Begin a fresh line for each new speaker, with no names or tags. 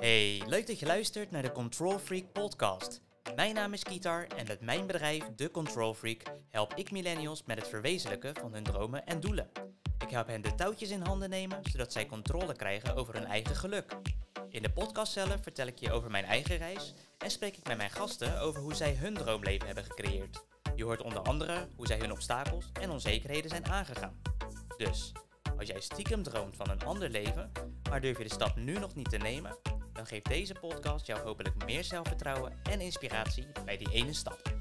Hey, leuk dat je luistert naar de Control Freak podcast. Mijn naam is Kitar en met mijn bedrijf, The Control Freak, help ik millennials met het verwezenlijken van hun dromen en doelen. Ik help hen de touwtjes in handen nemen, zodat zij controle krijgen over hun eigen geluk. In de podcast zelf vertel ik je over mijn eigen reis en spreek ik met mijn gasten over hoe zij hun droomleven hebben gecreëerd. Je hoort onder andere hoe zij hun obstakels en onzekerheden zijn aangegaan. Dus, als jij stiekem droomt van een ander leven, maar durf je de stap nu nog niet te nemen, dan geeft deze podcast jou hopelijk meer zelfvertrouwen en inspiratie bij die ene stap.